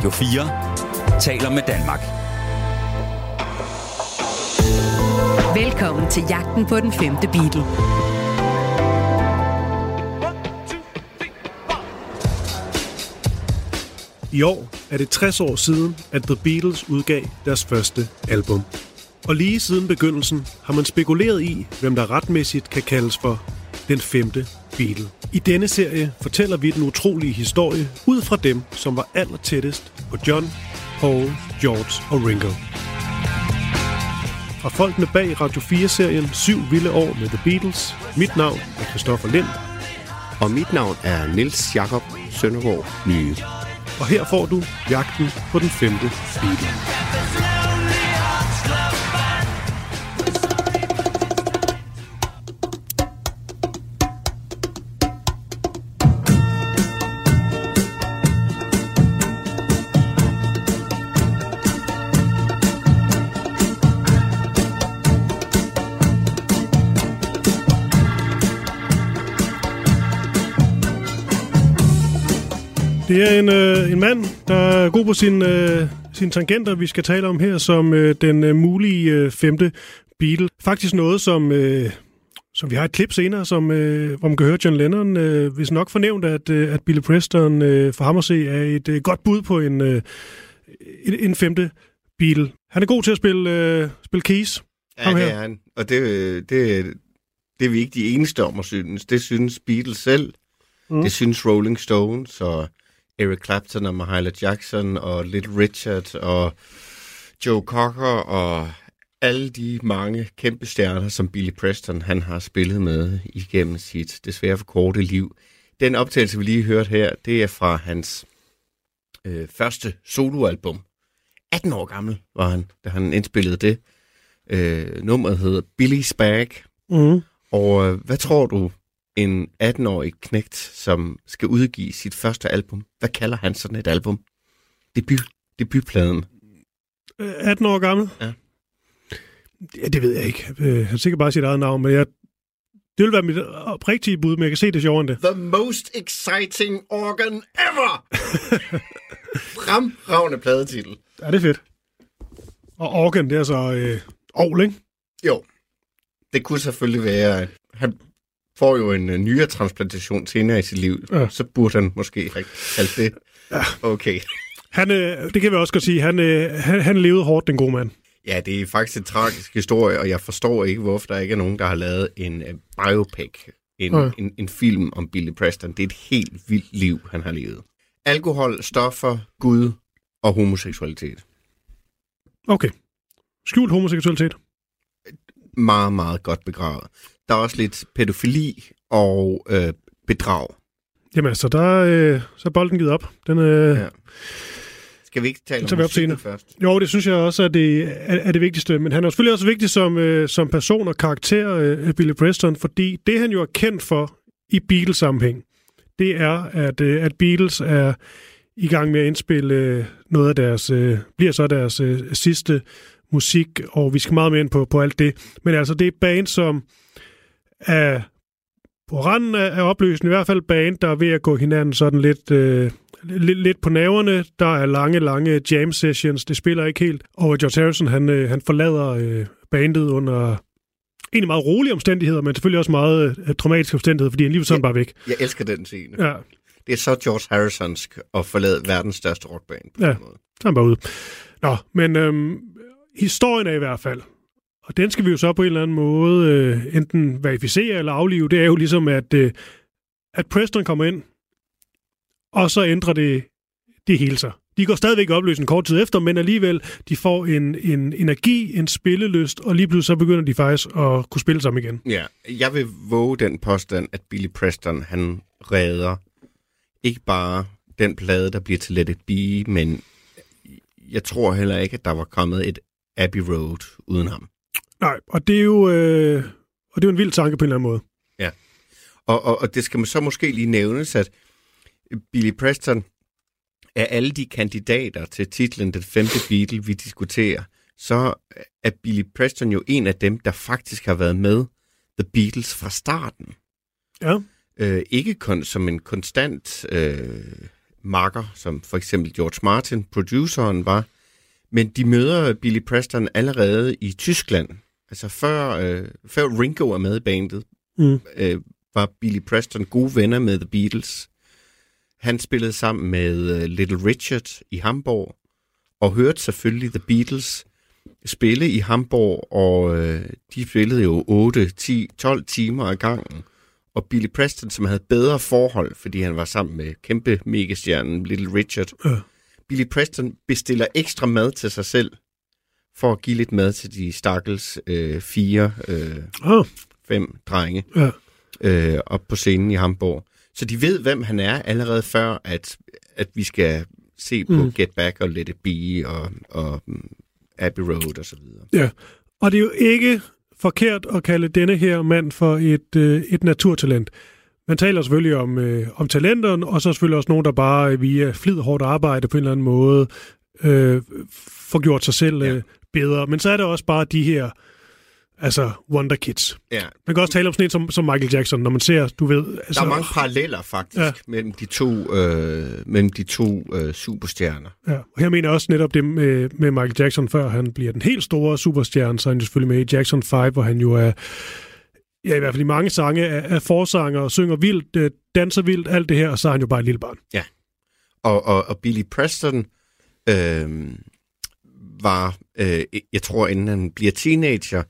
Radio 4 taler med Danmark. Velkommen til jagten på den femte Beatle. I år er det 60 år siden, at The Beatles udgav deres første album. Og lige siden begyndelsen har man spekuleret i, hvem der retmæssigt kan kaldes for den femte Beatle. I denne serie fortæller vi den utrolige historie ud fra dem, som var aller tættest på John, Paul, George og Ringo. Fra folkene bag Radio 4-serien 7 vilde år med The Beatles. Mit navn er Christoffer Lind, Og mit navn er Nils Jakob Søndergaard Nye. og her får du jagten på den femte Beatle. Det er en, øh, en mand, der er god på sin, øh, sine tangenter, vi skal tale om her, som øh, den øh, mulige øh, femte Beatle. Faktisk noget, som, øh, som vi har et klip senere, som, øh, hvor man kan høre John Lennon, øh, hvis nok fornævnt, at, øh, at Billy Preston øh, for ham at se er et øh, godt bud på en, øh, en, en femte Beatle. Han er god til at spille, øh, spille keys. Ja, Ham det her. er han. Og det, det, det er vi ikke de eneste om at synes. Det synes Beatles selv. Mm. Det synes Rolling Stones og Eric Clapton og Mahalia Jackson og Little Richard og Joe Cocker og alle de mange kæmpe stjerner, som Billy Preston han har spillet med igennem sit desværre for korte liv. Den optagelse, vi lige hørte her, det er fra hans øh, første soloalbum. 18 år gammel var han, da han indspillede det. Øh, nummeret hedder Billy's Bag. Mm. Og øh, hvad tror du, en 18-årig knægt, som skal udgive sit første album, hvad kalder han sådan et album? Debut, debutpladen. Øh, 18 år gammel? Ja. ja. det ved jeg ikke. Øh, Han sikkert bare sit eget navn, men jeg, det vil være mit oprigtige bud, men jeg kan se det sjovere end det. The most exciting organ ever! Fremragende pladetitel. Ja, det er fedt. Og organ, det er så øh, ovl, ikke? Jo, det kunne selvfølgelig være, han får jo en uh, nyere transplantation senere i sit liv, Ja. ja. så burde han måske ikke kalde det. Ja. Okay. Han, øh, det kan vi også godt sige, han, øh, han, han levede hårdt, den gode mand. Ja, det er faktisk en tragisk historie, og jeg forstår ikke, hvorfor der ikke er nogen, der har lavet en uh, biopic, en, Nej. en, en film om Billy Preston. Det er et helt vildt liv, han har levet. Alkohol, stoffer, Gud og homoseksualitet. Okay. Skjult homoseksualitet. Meget, meget godt begravet. Der er også lidt pædofili og øh, bedrag. Jamen altså, der, øh, så er bolden givet op. Den, øh, ja. Skal vi ikke tale om musikken først? Jo, det synes jeg også er det, er, er det vigtigste. Men han er selvfølgelig også vigtig som, øh, som person og karakter, øh, Billy Preston, fordi det, han jo er kendt for i Beatles-sammenhæng, det er, at, øh, at Beatles er i gang med at indspille øh, noget af deres, øh, bliver så deres øh, sidste musik, og vi skal meget mere ind på, på alt det. Men altså, det er band, som er på randen af, af opløsning, i hvert fald band, der er ved at gå hinanden sådan lidt, øh, lidt, lidt på naverne. Der er lange, lange jam sessions, det spiller ikke helt. Og George Harrison, han, øh, han forlader øh, bandet under egentlig meget rolige omstændigheder, men selvfølgelig også meget øh, dramatiske omstændigheder, fordi han lige sådan bare væk. Jeg elsker den scene. Ja, Det er så George Harrisonsk at forlade verdens største rockband på ja. den måde. så er han bare ude. Nå, men øhm, historien er i hvert fald, og den skal vi jo så på en eller anden måde øh, enten verificere eller aflive, det er jo ligesom, at, øh, at Preston kommer ind, og så ændrer det det hele sig. De går stadigvæk i opløsning kort tid efter, men alligevel, de får en, en energi, en spillelyst, og lige pludselig så begynder de faktisk at kunne spille sammen igen. Ja, jeg vil våge den påstand, at Billy Preston, han redder ikke bare den plade, der bliver til Let It Be, men jeg tror heller ikke, at der var kommet et Abbey Road uden ham. Nej, og det er jo, øh, og det er jo en vild tanke på en eller anden måde. Og, og, og det skal man så måske lige nævnes, at Billy Preston af alle de kandidater til titlen Den femte Beatle, vi diskuterer, så er Billy Preston jo en af dem, der faktisk har været med The Beatles fra starten. Ja. Øh, ikke kun som en konstant øh, makker, som for eksempel George Martin, produceren, var. Men de møder Billy Preston allerede i Tyskland. Altså før, øh, før Ringo er med i bandet, Mm. øh, var Billy Preston gode venner med The Beatles. Han spillede sammen med øh, Little Richard i Hamburg, og hørte selvfølgelig The Beatles spille i Hamburg, og øh, de spillede jo 8, 10, 12 timer ad gangen. Og Billy Preston, som havde bedre forhold, fordi han var sammen med kæmpe megastjernen Little Richard. Ja. Billy Preston bestiller ekstra mad til sig selv, for at give lidt mad til de stakkels øh, fire, øh, Oh, fem drenge ja. øh, op på scenen i Hamburg. Så de ved, hvem han er, allerede før, at, at vi skal se på Mm. Get Back og Let It Be og, og mm, Abbey Road og så videre. Ja, og det er jo ikke forkert at kalde denne her mand for et, øh, et naturtalent. Man taler selvfølgelig om, øh, om talenterne, og så selvfølgelig også nogen, der bare via flid hårdt arbejde på en eller anden måde øh, får gjort sig selv øh, Ja. Bedre. Men så er der også bare de her altså wonder kids. Ja, Man kan også tale om sådan en som, som Michael Jackson, når man ser, du ved... Altså, der er mange paralleller faktisk Ja. ja. mellem de to, øh, mellem de to øh, superstjerner. Ja, og her mener jeg også netop det med, med Michael Jackson, før han bliver den helt store superstjerne, så er han jo selvfølgelig med i Jackson 5, hvor han jo er, ja i hvert fald i mange sange, er, er forsanger og synger vildt, øh, danser vildt, alt det her, og så er han jo bare et lille barn. Og, og, og Billy Preston øh, var, øh, jeg tror, inden han bliver teenager,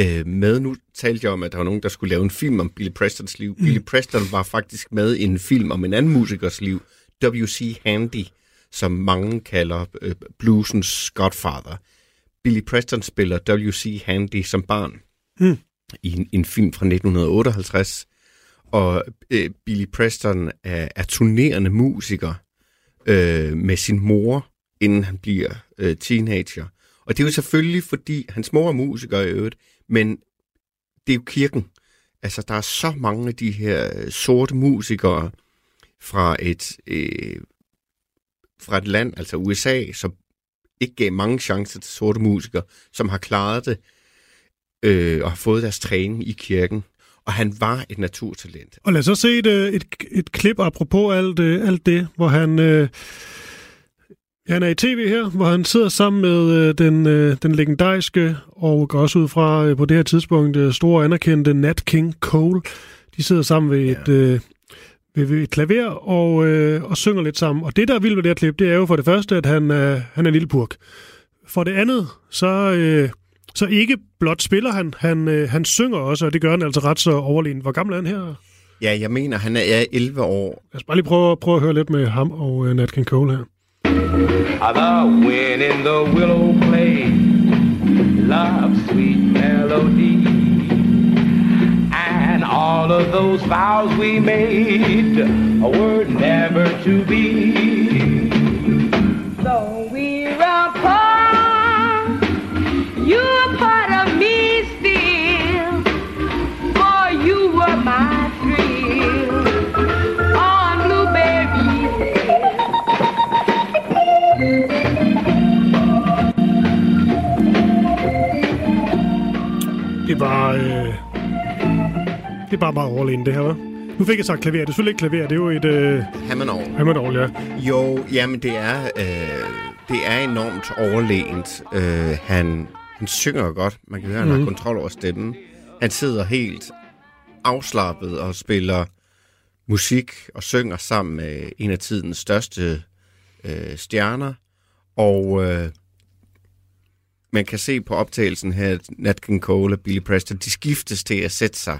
øh, med, nu talte jeg om, at der var nogen, der skulle lave en film om Billy Prestons liv. Mm. Billy Preston var faktisk med i en film om en anden musikers liv, W.C. Handy, som mange kalder øh, bluesens godfather. Billy Preston spiller W.C. Handy som barn Mm. i en, en film fra 1958. Og øh, Billy Preston er, er turnerende musiker øh, med sin mor, inden han bliver øh, teenager. Og det er jo selvfølgelig, fordi hans mor er musiker i øvrigt, men det er jo kirken. Altså, der er så mange af de her øh, sorte musikere fra et, øh, fra et land, altså USA, som ikke gav mange chancer til sorte musikere, som har klaret det øh, og har fået deres træning i kirken. Og han var et naturtalent. Og lad os så se et, øh, et, et klip apropos alt, øh, alt det, hvor han... Øh, han er i tv her, hvor han sidder sammen med øh, den, øh, den legendariske, og går også ud fra øh, på det her tidspunkt, øh, store anerkendte Nat King Cole. De sidder sammen ved et, øh, ved, ved et klaver og, øh, og synger lidt sammen. Og det, der er vildt ved det her klip, det er jo for det første, at han, øh, han er en lille purk. For det andet, så, øh, så ikke blot spiller han, han, øh, han synger også, og det gør han altså ret så overlegen. Hvor gammel er han her? Ja, jeg mener, han er 11 år. Lad os bare lige prøve, prøve at høre lidt med ham og uh, Nat King Cole her. The wind in the willow play, love's sweet melody. And all of those vows we made were never to be. Though we're apart, you're a Det var... Øh, det er bare meget overlegen, det her, hva'? Nu fik jeg sagt klaver. Det er selvfølgelig ikke klaver, det er jo et... Øh, Hammond Hammond ja. Jo, jamen det er, øh, det er enormt overlegent. Øh, han, han synger godt. Man kan høre, at han har kontrol over stemmen. Han sidder helt afslappet og spiller musik og synger sammen med en af tidens største øh, stjerner. Og øh, man kan se på optagelsen her, at Nat King Cole og Billy Preston, de skiftes til at sætte sig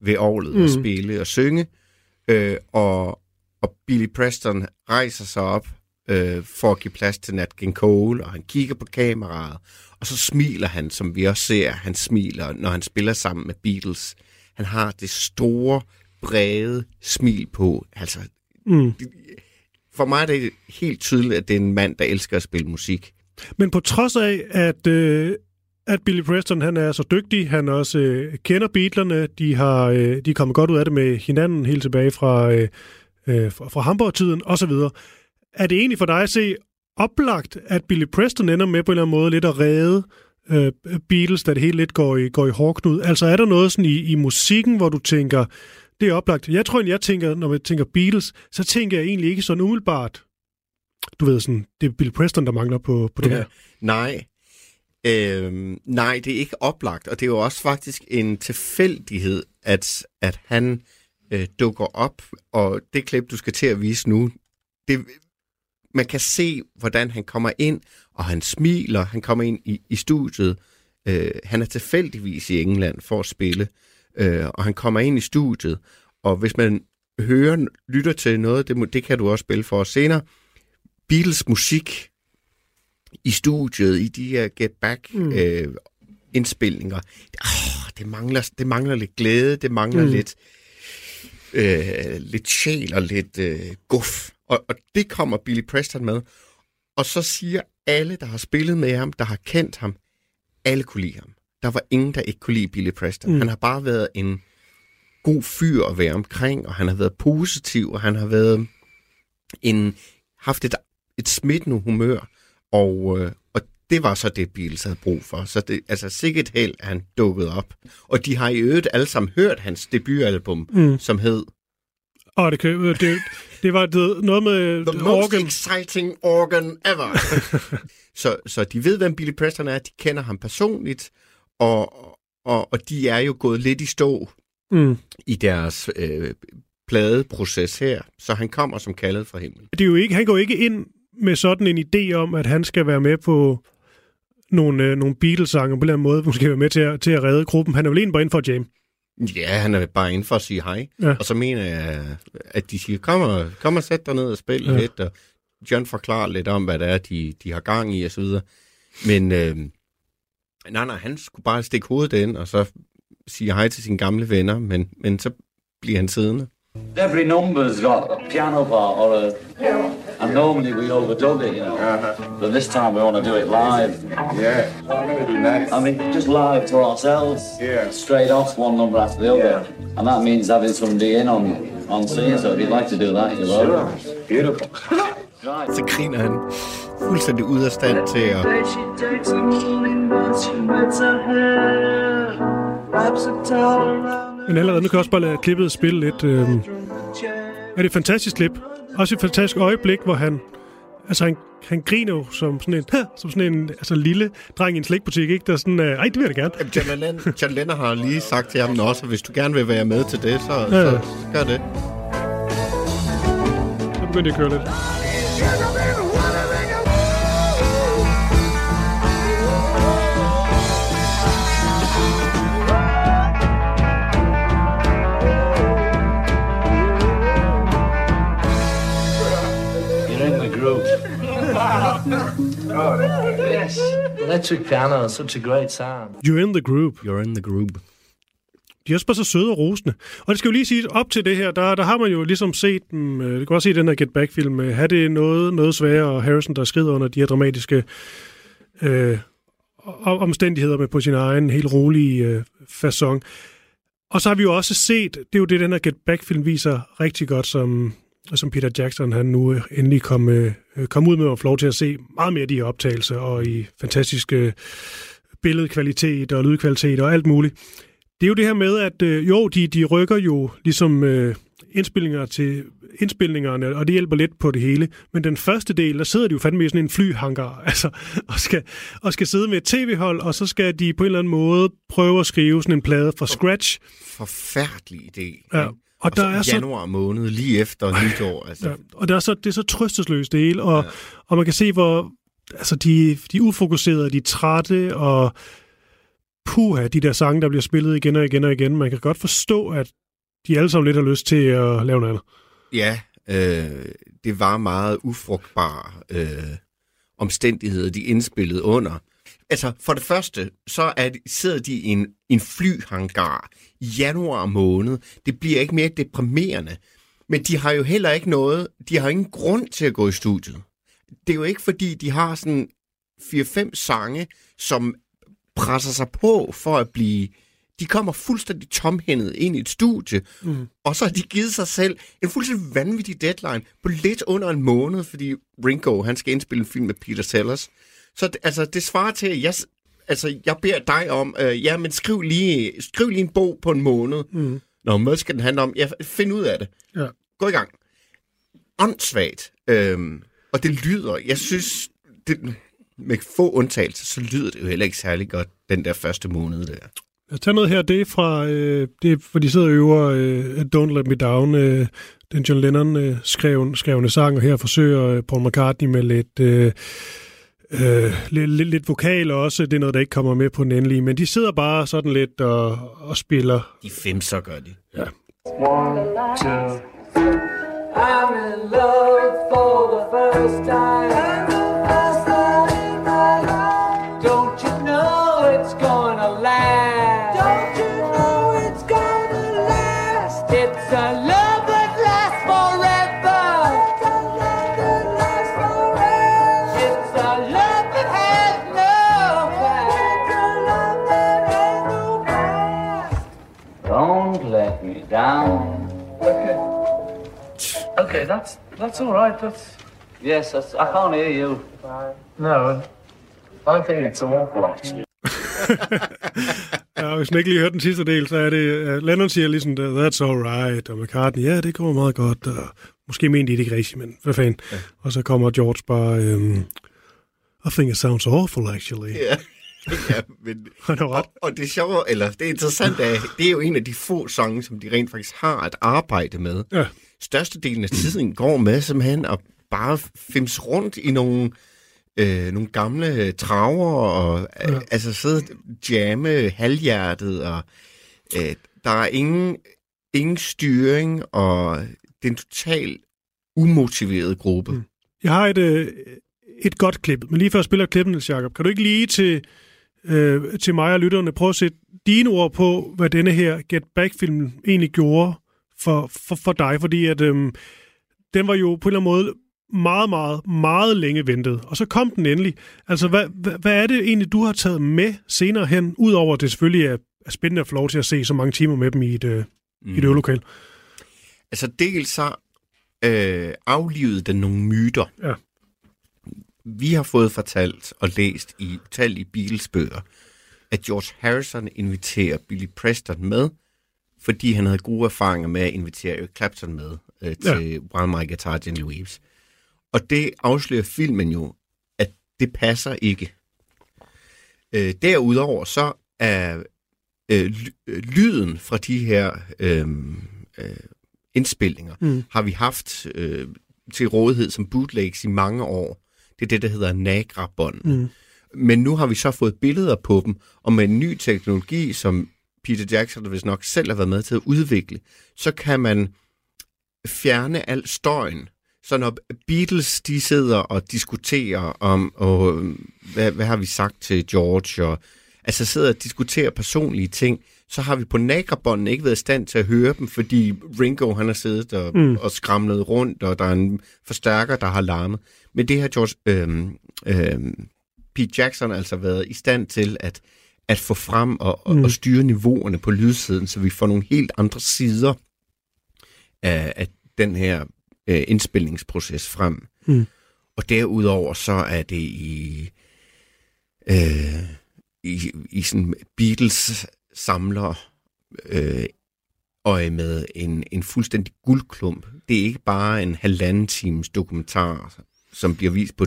ved orlet mm. og spille og synge. Øh, og, og Billy Preston rejser sig op øh, for at give plads til Nat King Cole, og han kigger på kameraet, og så smiler han, som vi også ser, han smiler, når han spiller sammen med Beatles. Han har det store, brede smil på. Altså, Mm. for mig er det helt tydeligt, at det er en mand, der elsker at spille musik. Men på trods af, at, øh, at Billy Preston han er så dygtig, han også øh, kender Beatlerne, de, har, øh, de er kommet godt ud af det med hinanden helt tilbage fra, øh, øh, fra, fra Hamburg-tiden osv. Er det egentlig for dig at se oplagt, at Billy Preston ender med på en eller anden måde lidt at redde øh, Beatles, da det hele lidt går i, går i hårdknud? Altså er der noget sådan i, i musikken, hvor du tænker, det er oplagt. Jeg tror, jeg tænker, når jeg tænker Beatles, så tænker jeg egentlig ikke sådan umiddelbart, du ved sådan, det er Bill Preston, der mangler på, på det her. Nej. Øhm, nej, det er ikke oplagt, og det er jo også faktisk en tilfældighed, at, at han øh, dukker op, og det klip, du skal til at vise nu, det, man kan se, hvordan han kommer ind, og han smiler, han kommer ind i, i studiet. Øh, han er tilfældigvis i England for at spille, øh, og han kommer ind i studiet, og hvis man hører, lytter til noget, det, må- det kan du også spille for os senere, Beatles musik i studiet, i de her Get Back mm. øh, indspilninger, oh, det, mangler, det mangler lidt glæde, det mangler mm. lidt, øh, lidt sjæl og lidt øh, guf. Og, og det kommer Billy Preston med. Og så siger alle, der har spillet med ham, der har kendt ham, alle kunne lide ham. Der var ingen, der ikke kunne lide Billy Preston. Mm. Han har bare været en god fyr at være omkring, og han har været positiv, og han har været en, haft et, et smittende humør, og, øh, og det var så det, Beatles havde brug for. Så det, altså sikkert held, at han dukkede op. Og de har i øvrigt alle sammen hørt hans debutalbum, mm. som hed Og det, kan, det, det var det, noget med The most organ. exciting organ ever. så, så de ved, hvem Billy Preston er, de kender ham personligt, og, og, og de er jo gået lidt i stå Mm. i deres øh, pladeproces her, så han kommer som kaldet fra himlen. Det er jo ikke, han går ikke ind med sådan en idé om, at han skal være med på nogle, øh, nogle Beatles-sange på en eller anden måde, måske være med til at, til at redde gruppen. Han er vel en bare ind for at jam. Ja, han er bare inde for at sige hej. Ja. Og så mener jeg, at de siger, kom og, kom og sæt dig ned og spil ja. lidt, og John forklarer lidt om, hvad det er, de, de har gang i, og så videre. Men øh, nej, nej, han skulle bare stikke hovedet ind, og så sige hej til sine gamle venner, men, men så bliver han siddende. Every number's got a piano part or a, and normally we overdub it, you know. Uh-huh. But this time we want to do it live. Yeah, I'm gonna do nice. I mean, just live to ourselves. Yeah. Straight off one number after the other. Yeah. And that means having somebody in on on scene. So if you'd like to do that, you're welcome. Beautiful. Right. Så griner han fuldstændig ud af stand til at... Men allerede, nu kan jeg også bare lade klippet spille lidt. Øh, er det et fantastisk klip? Også et fantastisk øjeblik, hvor han... Altså, han, han griner jo som sådan en, som sådan en altså, lille dreng i en slikbutik, ikke? Der er sådan, øh, ej, det vil jeg da gerne. Jamen, John Lennon, John Lennon har lige sagt til ham også, at hvis du gerne vil være med til det, så, Ja, ja. så gør det. Så begyndte jeg at køre lidt. Yes. Electric piano is such a great sound. You're in the group. You're in the group. De er også bare så søde og rosende. Og det skal jo lige sige, op til det her, der, der har man jo ligesom set dem, øh, du kan også se den her Get Back-film, øh, have det noget, noget sværere, og Harrison, der skrider under de her dramatiske øh, omstændigheder med på sin egen helt rolige øh, façon. Og så har vi jo også set, det er jo det, den her Get Back-film viser rigtig godt, som, som Peter Jackson han nu øh, endelig kom, øh, kom ud med og få lov til at se meget mere af de her optagelser, og i fantastiske billedkvalitet og lydkvalitet og alt muligt. Det er jo det her med, at øh, jo, de, de rykker jo ligesom øh, indspillinger til indspilningerne, og det hjælper lidt på det hele. Men den første del, der sidder de jo fandme i sådan en flyhangar, altså, og skal, og skal sidde med et tv-hold, og så skal de på en eller anden måde prøve at skrive sådan en plade fra scratch. Forfærdelig idé. Ja? Og der er så- januar måned, lige efter nytår. Altså, Ja, og det er så, det er så trøstesløst det hele, og, ja. og man kan se, hvor altså, de, de er ufokuserede, de er trætte, og puha, de der sange, der bliver spillet igen og igen og igen. Man kan godt forstå, at de alle sammen lidt har lyst til at lave noget andet. Ja, øh, det var meget ufrugtbare øh, omstændigheder, de indspillede under. Altså, for det første, så er de, sidder de i en, en flyhangar i januar måned. Det bliver ikke mere deprimerende. Men de har jo heller ikke noget, de har ingen grund til at gå i studiet. Det er jo ikke, fordi de har sådan 4-5 sange, som presser sig på for at blive... De kommer fuldstændig tomhændet ind i et studie, mm. og så har de givet sig selv en fuldstændig vanvittig deadline på lidt under en måned, fordi Ringo, han skal indspille en film med Peter Sellers. Så altså, det svarer til, at jeg, altså, jeg beder dig om, øh, ja, men skriv lige, skriv lige en bog på en måned. Mm. Når hvad skal den handle om? Ja, find ud af det. Ja. Gå i gang. Åndssvagt. Øhm, og det lyder, jeg synes, det, med få undtagelser, så lyder det jo heller ikke særlig godt, den der første måned der. Jeg tager noget her, det er fra, øh, det er, for de sidder og øver øh, Don't Let Me Down, øh, den John Lennon øh, skrev, skrevne sang, og her forsøger øh, Paul McCartney med lidt, øh, øh, lidt, lidt, lidt vokal også. Det er noget, der ikke kommer med på den endelige, men de sidder bare sådan lidt og, og spiller. De fem, så gør de. Ja. One, two. I'm in love for the first time. That's all right. That's yes. That's, I can't hear you. No, I think it's awful. Actually. Ja, hvis man ikke lige hørte den sidste del, så er det, uh, Lennon siger ligesom, that's all right, og McCartney, ja, det går meget godt, og måske mente de det ikke rigtigt, men hvad fanden. Ja. Og så kommer George bare, um, I think it sounds awful, actually. Ja. ja, men, og, og det sjove, eller det interessante er, det er jo en af de få sange, som de rent faktisk har at arbejde med. Ja. Størstedelen af tiden går med simpelthen at bare fims rundt i nogle, øh, nogle gamle traver, og ja. Ja. altså sidde og jamme halvhjertet, og øh, der er ingen, ingen styring, og det er en total umotiveret gruppe. Mm. Jeg har et, øh, et godt klip, men lige før jeg spiller klippen, Niels Jacob, kan du ikke lige til, øh, til mig og lytterne prøve at sætte dine ord på, hvad denne her Get Back-film egentlig gjorde for, for, for dig? Fordi at, øh, den var jo på en eller anden måde meget, meget, meget længe ventet. Og så kom den endelig. Altså, hvad, hvad, hvad er det egentlig, du har taget med senere hen, udover at det selvfølgelig er, er spændende at få lov til at se så mange timer med dem i et, øh, mm. i et øvelokal? Altså dels så øh, aflivede den nogle myter. Ja. Vi har fået fortalt og læst i utallige Beatles-bøger, at George Harrison inviterer Billy Preston med, fordi han havde gode erfaringer med at invitere Eric Clapton med øh, til ja. While My Guitar Gently Weeps. Og det afslører filmen jo, at det passer ikke. Øh, derudover så er øh, øh, lyden fra de her øh, øh, indspilninger, mm. har vi haft øh, til rådighed som bootlegs i mange år. Det er det, der hedder Nagra-bånd. Mm. Men nu har vi så fået billeder på dem, og med en ny teknologi, som Peter Jackson hvis nok selv har været med til at udvikle, så kan man fjerne al støjen. Så når Beatles de sidder og diskuterer om, og, øh, hvad, hvad har vi sagt til George, og altså sidder og diskuterer personlige ting, så har vi på nagrabånden ikke været i stand til at høre dem, fordi Ringo han har siddet og, mm. og skramlet rundt, og der er en forstærker, der har larmet. Men det har George, øhm, øhm, Pete Jackson altså været i stand til at, at få frem og, mm. og styre niveauerne på lydsiden, så vi får nogle helt andre sider af, af den her øh, indspilningsproces frem. Mm. Og derudover så er det i, øh, i, i sådan Beatles samler øh, øje med en, en fuldstændig guldklump. Det er ikke bare en halvanden times dokumentar, som bliver vist på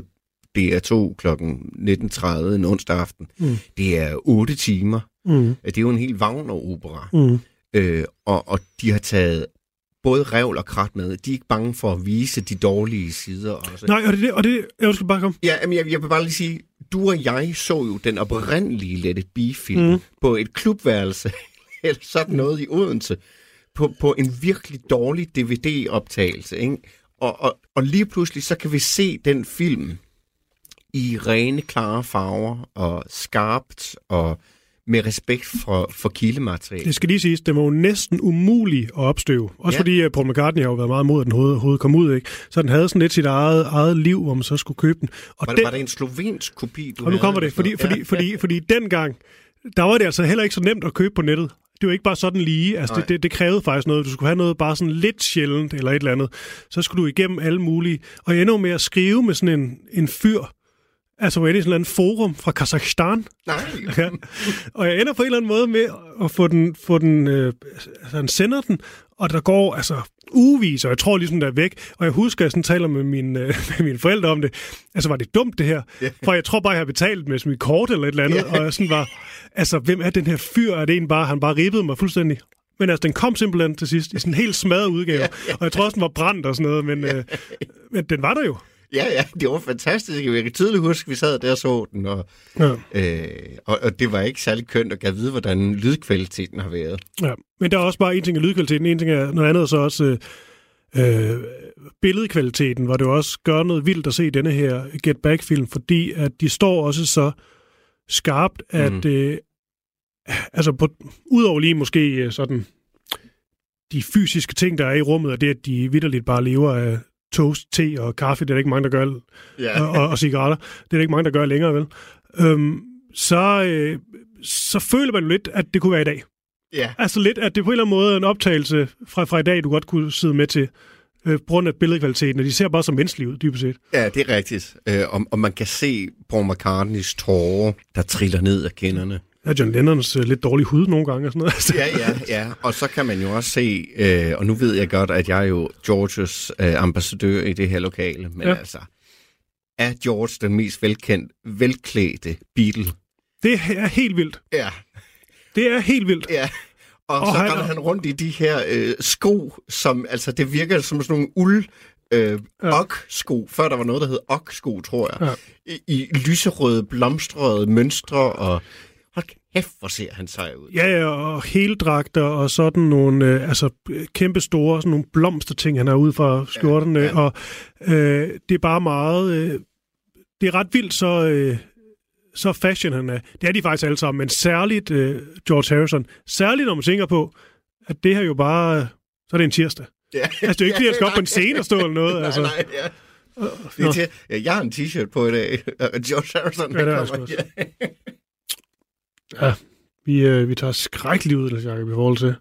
DR2 kl. 19.30 en onsdag aften. Mm. Det er otte timer. Mm. Det er jo en helt Wagner-opera. Mm. Øh, og, og de har taget både revl og krat med. De er ikke bange for at vise de dårlige sider også. Nej, og det, og det jeg skal bare komme. Ja, men jeg, jeg vil bare lige sige, du og jeg så jo den oprindelige Let It Be-film mm. på et klubværelse, eller sådan noget i Odense, på, på en virkelig dårlig DVD-optagelse. Ikke? Og, og, og lige pludselig, så kan vi se den film i rene, klare farver, og skarpt, og med respekt for, for kildemateriale. Det skal lige siges, det var jo næsten umuligt at opstøve. Også Ja. ja. fordi uh, Paul McCartney har jo været meget imod, at den hoved, hoved kom ud. Ikke? Så den havde sådan lidt sit eget, eget liv, hvor man så skulle købe den. Og, Var, den, det, var det en slovensk kopi, du og nu kommer det, fordi, sådan noget? fordi, fordi, fordi dengang, der var det altså heller ikke så nemt at købe på nettet. Det var ikke bare sådan lige. Altså, Nej. det, det, det krævede faktisk noget. Du skulle have noget bare sådan lidt sjældent eller et eller andet. Så skulle du igennem alle mulige. Og endnu med at skrive med sådan en, en fyr, Altså, er i sådan en forum fra Kazakhstan. Nej. Ja. Og jeg ender på en eller anden måde med at få den, få den øh, altså, han sender den, og der går altså ugevis, og jeg tror ligesom, der er væk. Og jeg husker, at jeg sådan taler med, min, øh, med mine forældre om det. Altså, var det dumt, det her? Ja. For jeg tror bare, jeg har betalt med mit kort eller et eller andet, og jeg sådan var, altså, hvem er den her fyr? Er det en bare, han bare ribbede mig fuldstændig? Men altså, den kom simpelthen til sidst i sådan en helt smadret udgave. Og jeg tror også, den var brændt og sådan noget, men, øh, men den var der jo. Ja, ja, det var fantastisk. Jeg kan tydeligt huske, at vi sad der og så den, og, Ja. øh, og, og det var ikke særlig kønt at vide, hvordan lydkvaliteten har været. Ja, men der er også bare en ting af lydkvaliteten, en ting er noget andet, så også øh, øh, billedkvaliteten, hvor det jo også gør noget vildt at se denne her Get Back-film, fordi at de står også så skarpt, at mm. øh, altså på, udover lige måske øh, sådan de fysiske ting, der er i rummet, og det, at de vidderligt bare lever af toast, te og kaffe, det er der ikke mange, der gør, Ja. og, og, og cigaretter. Det er der ikke mange, der gør længere, vel? Øhm, så, øh, så føler man jo lidt, at det kunne være i dag. ja. Altså lidt, at det på en eller anden måde er en optagelse fra, fra i dag, du godt kunne sidde med til, øh, på grund af billedkvaliteten, og de ser bare så menneskelige ud, dybest set. Ja, det er rigtigt. Øh, og, og man kan se Paul McCartneys tårer, der triller ned af kinderne. Ja, John Lennons øh, lidt dårlig hud nogle gange og sådan noget. Altså, Ja, ja, ja. Og så kan man jo også se, øh, og nu ved jeg godt, at jeg er jo Georges øh, ambassadør i det her lokale, men Ja. altså, er George den mest velkendt, velklædte Beatle? Det er helt vildt. Ja, Det er helt vildt. ja. Og, Og så han- render han rundt i de her øh, sko, som, altså det virker som sådan nogle uld øh, Ja. ok-sko. Før der var noget, der hed ok-sko, tror jeg. Ja. I, I lyserøde, blomstrede mønstre, og kæft, hvor ser han sej ud. Ja, ja, og heldragter og sådan nogle øh, altså, øh, kæmpe store sådan nogle blomsterting, han har ud fra skjorterne. Ja, ja. Og øh, det er bare meget... Øh, det er ret vildt, så, øh, så fashion han er. Det er de faktisk alle sammen, men særligt øh, George Harrison. Særligt, når man tænker på, at det her jo bare... øh, Så er det en tirsdag. Ja. Altså, det er jo ikke, fordi jeg skal op på en scene og stå eller noget. altså. nej, ja. Det er til, ja, jeg har en t-shirt på i dag, og George Harrison, Ja, han kommer. Ja. Ja, vi, øh, vi tager skrækkeligt ud, Jacob, i forhold til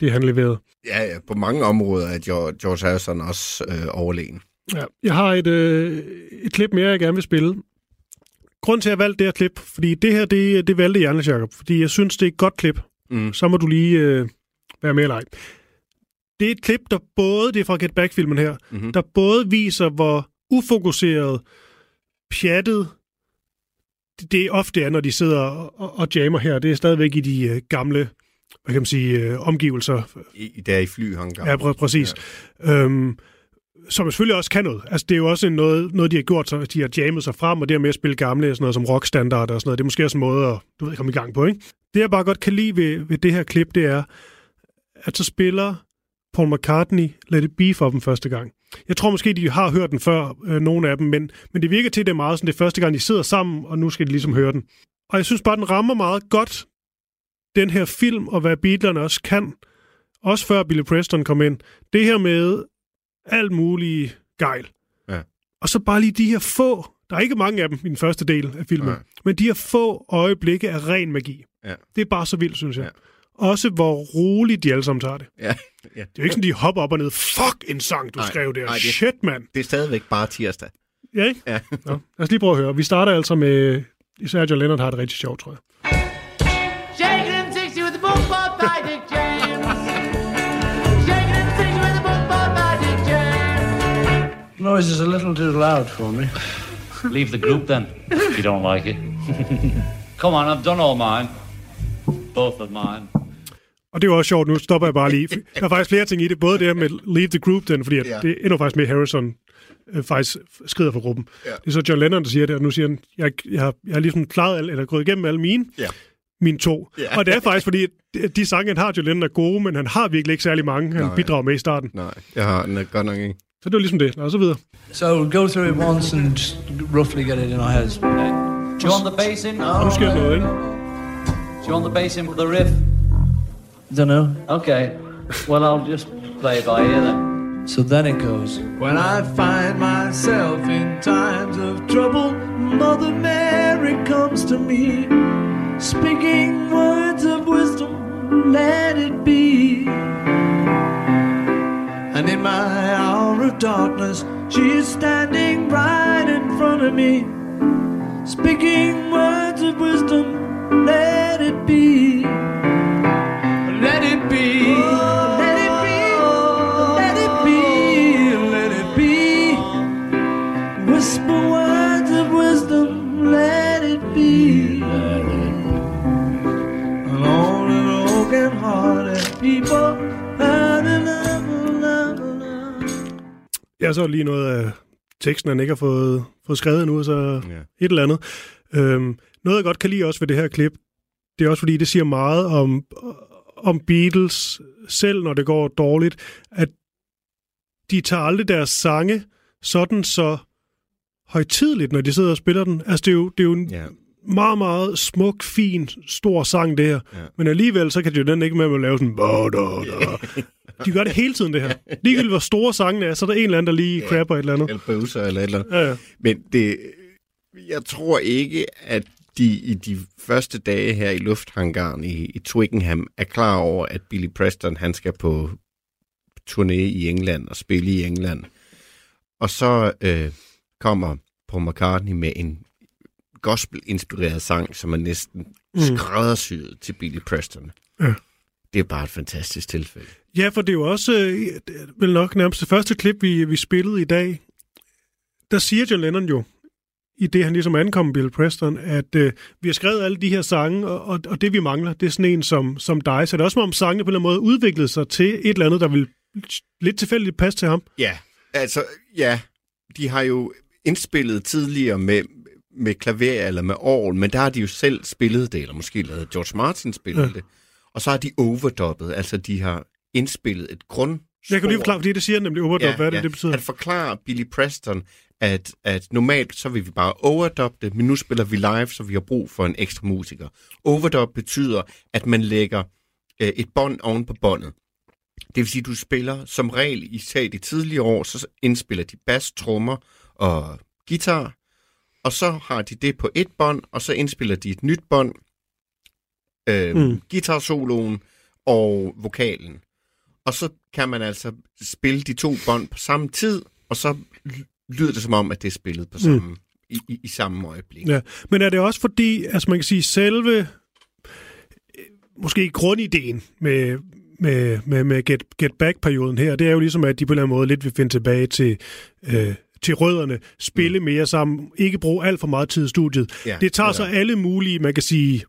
det, han leverede. ja, ja, på mange områder er George, Harrison også øh, overlegen. Ja, jeg har et, øh, et klip mere, jeg gerne vil spille. Grunden til, at jeg valgte det her klip, fordi det her, det, det valgte jeg, Anders Jacob, fordi jeg synes, det er et godt klip. Mm. Så må du lige øh, være med eller ej. Det er et klip, der både, det er fra Get Back-filmen her, Mhm. der både viser, hvor ufokuseret, pjattet, det, ofte er, når de sidder og, og jammer her. Det er stadigvæk i de øh, gamle, hvad kan man sige, øh, omgivelser, I, der i flyhangar. Ja, pr- præcis. Ja. Øhm, som selvfølgelig også kan noget. Altså, det er jo også noget, noget, de har gjort, så de har jammet sig frem, og det med at spille gamle, sådan noget som rockstandard og sådan noget, det er måske også en måde at du ved, komme i gang på, ikke? Det, jeg bare godt kan lide ved, ved det her klip, det er, at så spiller Paul McCartney Let It Be for dem første gang. Jeg tror måske, de har hørt den før, øh, nogle af dem, men, men det virker til, at det er meget sådan, det er første gang, de sidder sammen, og nu skal de ligesom høre den. Og jeg synes bare, den rammer meget godt den her film, og hvad Beatlerne også kan, også før Billy Preston kom ind. Det her med alt muligt gejl. Ja. Og så bare lige de her få, der er ikke mange af dem i den første del af filmen, Nej. men de her få øjeblikke af ren magi. Ja. Det er bare så vildt, synes jeg. Ja. Også hvor roligt de alle sammen tager det. Ja, ja. Det er jo ikke sådan, de hopper op og ned. Fuck en sang, du Nej, skrev der. nej, det- Shit, mand. Det er stadigvæk bare tirsdag. Ja, ikke? Ja. Nå, lad os lige prøve at høre. Vi starter altså med... Især John Lennon har det rigtig sjovt, tror jeg. Shaking and 60 with the book bought by Dick James. Shaking and 60 with the book bought by Dick James. Noise is a little too loud for me. Leave the group then, if you don't like it. Come on, I've done all mine. Both of mine. Og det er jo også sjovt, nu stopper jeg bare lige. Der er faktisk flere ting i det. Både det her med Leave the Group, den, fordi at Ja. det ender faktisk med, Harrison øh, faktisk skrider fra gruppen. Ja. Det er så John Lennon, der siger det, og nu siger han, jeg, jeg, har, jeg har ligesom klaret, eller gået igennem alle mine, Ja. mine to. Ja. Og det er faktisk, fordi at de sange, han har, John Lennon er gode, men han har virkelig ikke særlig mange, han Nej. bidrager med i starten. Nej, jeg har den er godt nok ikke. Så det var ligesom det. Os så videre. So we'll go through it once and roughly get it in our heads. Do you want the bass in? Og nu sker noget, ikke? Do you want the bass in for the riff? Don't know. Okay. Well, I'll just play by ear then. So then it goes. When I find myself in times of trouble, Mother Mary comes to me, speaking words of wisdom, let it be. And in my hour of darkness, she is standing right in front of me, Speaking words of wisdom, let it be. Let it be. Let it be. Let it be. Let it be. Whisper words of wisdom, let it be. The broken hearted people. Jeg så lige noget af teksten, han ikke har fået, fået skrevet endnu, så Ja. et eller andet. Øhm, noget, jeg godt kan lide også ved det her klip, det er også fordi, det siger meget om, om Beatles, selv når det går dårligt, at de tager aldrig deres sange sådan så højtidligt, når de sidder og spiller den. Altså, det er jo, det er jo en Ja. meget, meget smuk, fin, stor sang, det her. Ja. Men alligevel, så kan de jo den ikke med at lave sådan... "Ba, da, da." De gør det hele tiden, det her. Ligegyldigt hvor store sangene er, så er der en eller anden, der lige Ja. crapper et eller andet. Eller bøvser eller et eller andet. Ja, ja. Men det, jeg tror ikke, at de i de første dage her i lufthangaren i, i Twickenham er klar over, at Billy Preston han skal på turné i England og spille i England. Og så øh, kommer Paul McCartney med en gospel-inspireret sang, som er næsten Mm. skræddersyet til Billy Preston. Ja. Det er bare et fantastisk tilfælde. Ja, for det er jo også øh, vel nok nærmest det første klip, vi, vi spillede i dag. Der siger John Lennon jo, i det han ligesom ankom Bill Preston, at øh, vi har skrevet alle de her sange, og, og, og det vi mangler, det er sådan en som, som dig. Så det er også om sangene på en eller anden måde udviklede sig til et eller andet, der vil lidt tilfældigt passe til ham. Ja, altså, ja, de har jo indspillet tidligere med, med klaver eller med orgel, men der har de jo selv spillet det, eller måske lavet George Martin spille Ja. ja. det. Og så har de overdubbet, altså de har indspillet et grund. Jeg kan lige forklare, fordi det siger nemlig overdub, ja, hvad det, det betyder. At forklare Billy Preston, at, at normalt så vil vi bare overdub det, men nu spiller vi live, så vi har brug for en ekstra musiker. Overdub betyder, at man lægger øh, et bånd oven på båndet. Det vil sige, at du spiller som regel i sag de tidligere år, så indspiller de bas, trommer og guitar, og så har de det på et bånd, og så indspiller de et nyt bånd, øh, Mm. guitarsoloen og vokalen. Og så kan man altså spille de to bånd på samme tid, og så lyder det som om, at det er spillet på samme, mm. i, i, i samme øjeblik. Ja, men er det også fordi, altså man kan sige, selve, øh, måske grundideen med, med, med, med Get, Get Back-perioden her, det er jo ligesom, at de på en eller anden måde lidt vil finde tilbage til, øh, til rødderne, spille mere sammen, ikke bruge alt for meget tid i studiet. Ja, det tager ja. så alle mulige, man kan sige,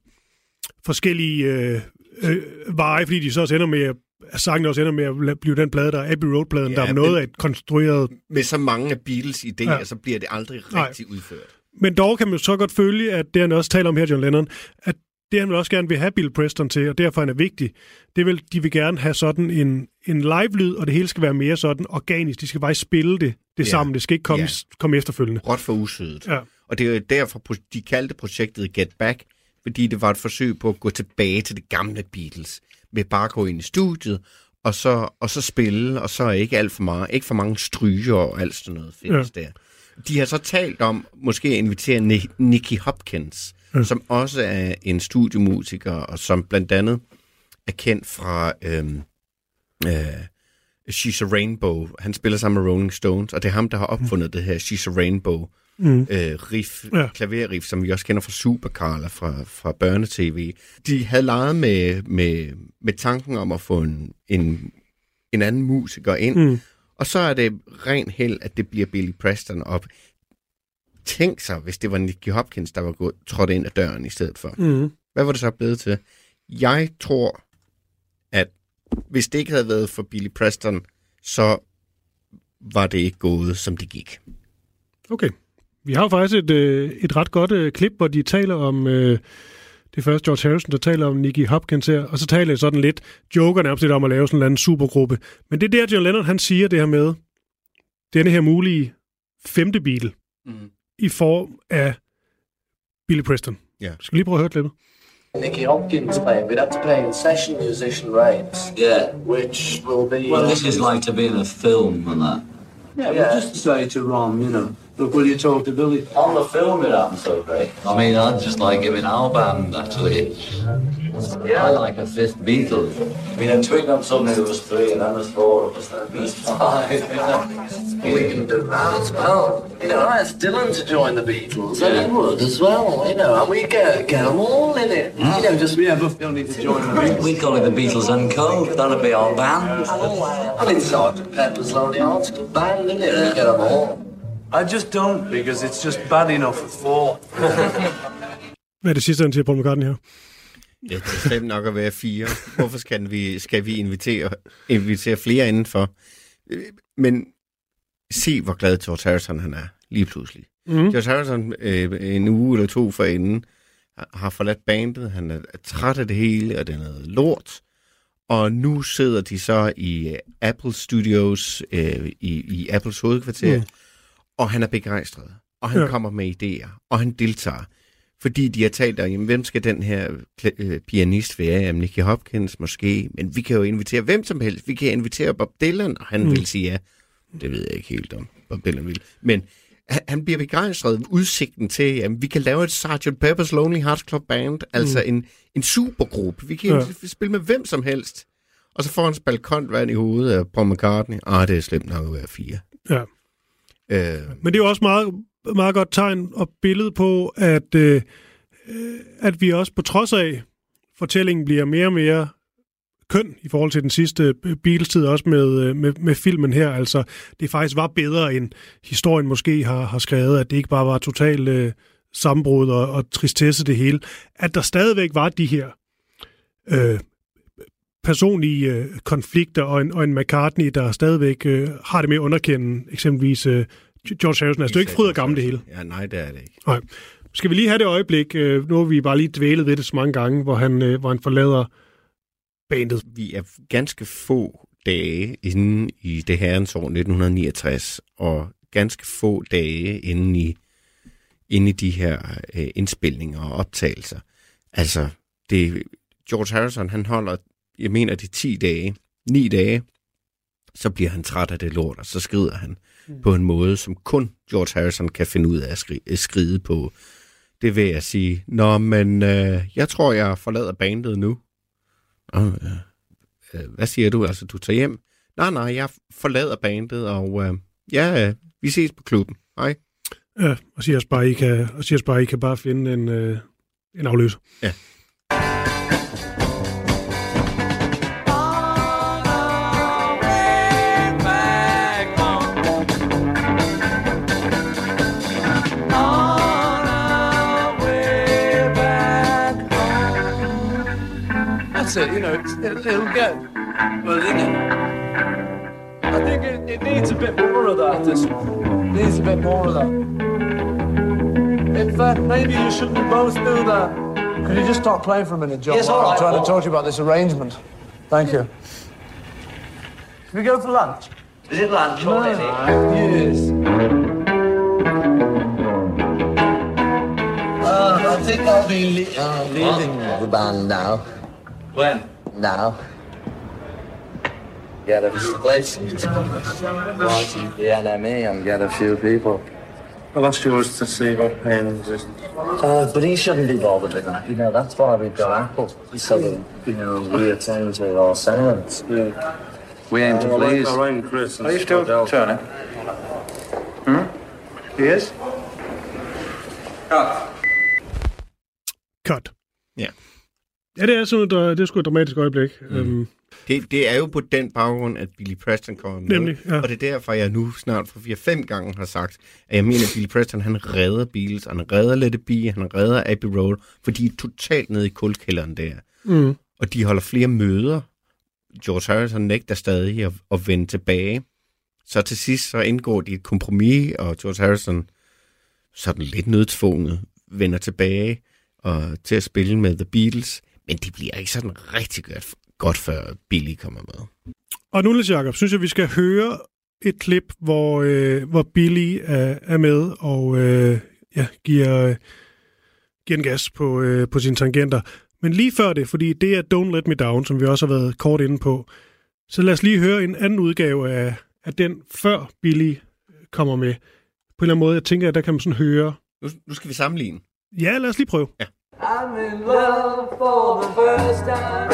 forskellige øh, øh, veje, fordi de så også ender med at sangen også ender med at blive den plade, der er Abbey Road-pladen, Ja, der er men- noget af et konstrueret Med så mange af Beatles idéer, Ja. så bliver det aldrig Nej. rigtig udført. Men dog kan man så godt følge, at det han også taler om her, John Lennon, at det han vil også gerne vil have Bill Preston til, og derfor han er vigtig, det vil, de vil gerne have sådan en, en live-lyd, og det hele skal være mere sådan organisk. De skal bare spille det, det Ja. sammen. Det skal ikke komme, Ja. komme efterfølgende. Råt for usødet. Ja. Og det er jo derfor, de kaldte projektet Get Back, fordi det var et forsøg på at gå tilbage til det gamle Beatles, med bare gå ind i studiet, og så, og så spille, og så ikke alt for meget, ikke for mange stryger og alt sådan noget findes ja. der. De har så talt om måske at invitere Ni- Nicky Hopkins, Ja. som også er en studiemusiker, og som blandt andet er kendt fra øhm, øh, She's a Rainbow. Han spiller sammen med Rolling Stones, og det er ham, der har opfundet det her She's a Rainbow Mm. øh, riff, Ja. klaverriff, som vi også kender fra Supercarla fra, fra børnetv. De havde leget med, med, med tanken om at få en, en, en anden musiker ind, Mm. og så er det ren held, at det bliver Billy Preston op. Tænk sig, hvis det var Nicky Hopkins, der var gået, trådt ind ad døren i stedet for. Mm. Hvad var det så blevet til? Jeg tror, at hvis det ikke havde været for Billy Preston, så var det ikke gået, som det gik. Okay. Vi har jo faktisk et, øh, et ret godt øh, klip, hvor de taler om... Øh, det er først George Harrison, der taler om Nicky Hopkins her, og så taler jeg sådan lidt, joker nærmest lidt om at lave sådan en eller anden supergruppe. Men det er der, John Lennon, han siger det her med, denne her mulige femte Beatle, Mm. i form af Billy Preston. Ja. Skal vi lige prøve at høre klippet? Nicky Hopkins playing, we'd have to pay in session musician rates, Yeah. which will be. Well, this is like to be in a film and that. Yeah, we'll just say to Ron, you know, look, will you talk to Billy? On the film, it happened so great. I mean, I'd just like him in our band, actually. Yeah. I like a fifth Beatle. I mean, in Twickenham, suddenly there was three, and then there's four of us, then there's five. We can do that as well. You know, I asked Dylan to join the Beatles, and he would as well, you know, and we get, get them all in it. You know, just Yeah, but they'll need to join the Beatles. We call it the Beatles and Co. That'll be our band. Oh, I mean, Sergeant Pepper's Lonely Hearts Club Band, isn't it? We get them all. I just don't because it's just bad enough for four. Hvad er det sidste, han siger, Paul McCartney her? Ja, det er slemt nok at være fire. Hvorfor skal vi, skal vi invitere, invitere flere indenfor? Men se, hvor glad George Harrison han er, lige pludselig. Mm. George Harrison, øh, en uge eller to forinden, har- har forladt bandet. Han er træt af det hele, og det er noget lort. Og nu sidder de så i øh, Apple Studios, øh, i, i Apples hovedkvarter, Mm. Mm. og han er begejstret. Og han Ja. kommer med idéer, og han deltager. Fordi de har talt om, jamen, hvem skal den her øh, pianist være? Jamen, Nicky Hopkins måske. Men vi kan jo invitere hvem som helst. Vi kan invitere Bob Dylan, og han Mm. mm. vil sige ja. Det ved jeg ikke helt om, Bob Dylan vil. Men han, bliver begejstret udsigten til, jamen, vi kan lave et Sgt. Pepper's Lonely Hearts Club Band, altså en, en supergruppe. Vi kan Ja. spille med hvem som helst. Og så får han spalkont vand i hovedet af Paul McCartney. Ah, det er slemt nok at være fire. Ja. Øh, Men det er jo også meget, meget godt tegn og billede på, at, øh, at vi også på trods af, fortællingen bliver mere og mere køn i forhold til den sidste øh, Beatles-tid, også med, øh, med, med filmen her. Altså, det faktisk var bedre, end historien måske har, har skrevet, at det ikke bare var total øh, sammenbrud og, og tristesse det hele. At der stadigvæk var de her øh, personlige øh, konflikter, og en, og en McCartney, der stadigvæk øh, har det med at underkende eksempelvis øh, George Harrison. Altså, det er ikke fryd og gammel det hele. Ja, nej, det er det ikke. Nej. Skal vi lige have det øjeblik, øh, nu har vi bare lige dvælet ved det så mange gange, hvor han, øh, hvor han forlader bandet. Vi er ganske få dage inde i det herrens år 1969, og ganske få dage inde i, inde i de her øh, indspilninger og optagelser. Altså, det, George Harrison, han holder, jeg mener, det er 10 dage, 9 dage, så bliver han træt af det lort, og så skrider han mm. på en måde, som kun George Harrison kan finde ud af at skri- at skride på. Det vil jeg sige, nå, men øh, jeg tror, jeg forlader bandet nu. Nå, ja. Øh, hvad siger du? Altså, du tager hjem? Nej, nej, jeg forlader bandet, og øh, ja, øh, vi ses på klubben. Hej. Ja, og siger bare, I kan, og siger bare, I kan bare finde en, øh, en afløser. Ja. It, you know, it's, it, it'll get. Well, isn't it? I think it, it needs a bit more of that. This needs a bit more of that. In fact, maybe you shouldn't both do that. Could you just stop playing for a minute, John? Yes, while all I'm trying Paul. to talk to you about this arrangement. Thank you. Can we go for lunch? Is it lunch already? Yes. Uh, I think I'll be le- uh, leaving the band now. When? Now. Get a few places. Watch the NME and get a few people. Well, that's yours to see what pain just. Uh, but he shouldn't be bothered with that. You know, that's why we've got Apple. So that, you know, we attend to our sounds. Yeah. We aim to please. Ryan Chris. Are you still turning? Yes? Cut. Ja. Ja, det er, sådan, et, øh, det er sgu et dramatisk øjeblik. Mm. Øhm, Det, det er jo på den baggrund, at Billy Preston kommer med. Nemlig, ja. Og det er derfor, jeg nu snart for 4-5 gange har sagt, at jeg mener, at Billy Preston, han redder Beatles, han redder Let It Be, han redder Abbey Road, for de er totalt nede i kulkælderen der. mm. Og de holder flere møder. George Harrison nægter stadig at, at vende tilbage. Så til sidst så indgår de et kompromis, og George Harrison sådan lidt nødtvunget vender tilbage og til at spille med The Beatles. Men de bliver ikke sådan rigtig godt, godt før Billy kommer med. Og nu, Niels Jacob, synes jeg, vi skal høre et klip, hvor, øh, hvor Billy er, er med og øh, ja, giver, øh, giver en gas på, øh, på sine tangenter. Men lige før det, fordi det er Don't Let Me Down, som vi også har været kort inde på, så lad os lige høre en anden udgave af, af den, før Billy kommer med. På en eller anden måde, jeg tænker, at der kan man sådan høre... Nu, nu skal vi sammenligne. Ja, lad os lige prøve. I'm in love for the first time.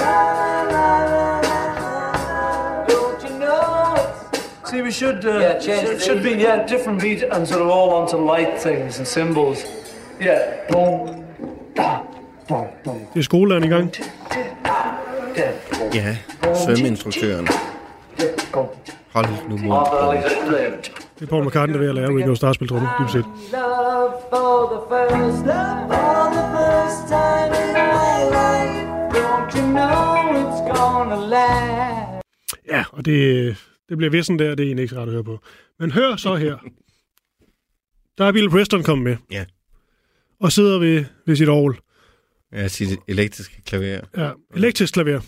Don't you know it's See, we should, uh, Yeah, change it it. should be, yeah, different beat and sort of all onto light things and symbols. Yeah. Boom, da, boom, boom, Det er skolelæren i gang. da, Ja, svømmeinstruktøren. boom. Hold nu mod. Det er Paul McCartney, der er ved at lære Ringo Starr spille tromme, dybest set. Love for the first love for the first time in my life. Don't you know it's gonna last? Ja, og det, det bliver vist sådan der, det er egentlig ikke så rart at høre på. Men hør så her. Der er Bill Preston kommet med. Ja. Og sidder ved, ved sit orgel. Ja, sit elektriske klaver. Ja, elektrisk klaver.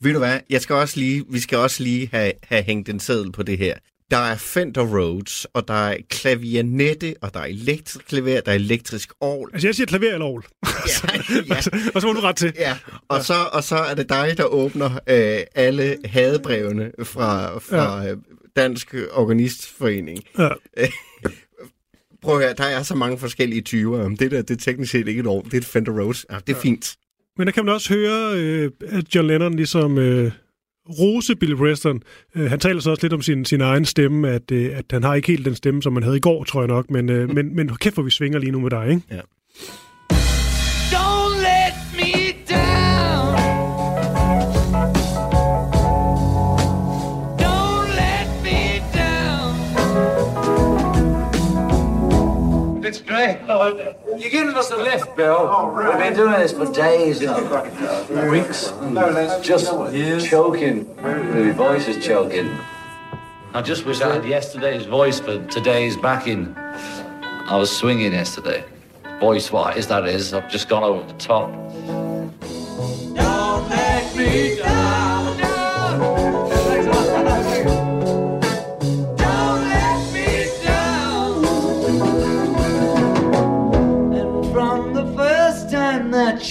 Ved du hvad, jeg skal også lige, vi skal også lige have, have hængt en seddel på det her. Der er Fender Rhodes, og der er klavianette, og der er elektrisk klaver, der er elektrisk orgel. Altså, jeg siger klaver eller orgel. Ja, ja, og så må du ret til. ja. Og, så, og så er det dig, der åbner øh, alle hadebrevene fra, fra ja. Dansk Organistforening. Ja. Prøv at høre, der er så mange forskellige typer. Om Det der, det er teknisk set ikke et orgel, det er et Fender Rhodes. Ja, det er fint. Men der kan man også høre, øh, at John Lennon ligesom øh, rose Billy Preston. Øh, han taler så også lidt om sin, sin egen stemme, at, øh, at han har ikke helt den stemme, som man havde i går, tror jeg nok. Men, øh, men, men kæft, hvor vi svinger lige nu med dig, ikke? Don't You're giving us a lift, Bill. Oh, We've been doing this for days, you know. Weeks. Just choking. My voice is choking. I just wish I had yesterday's voice for today's backing. I was swinging yesterday. Voice wise, that is. I've just gone over the top. Don't let me down.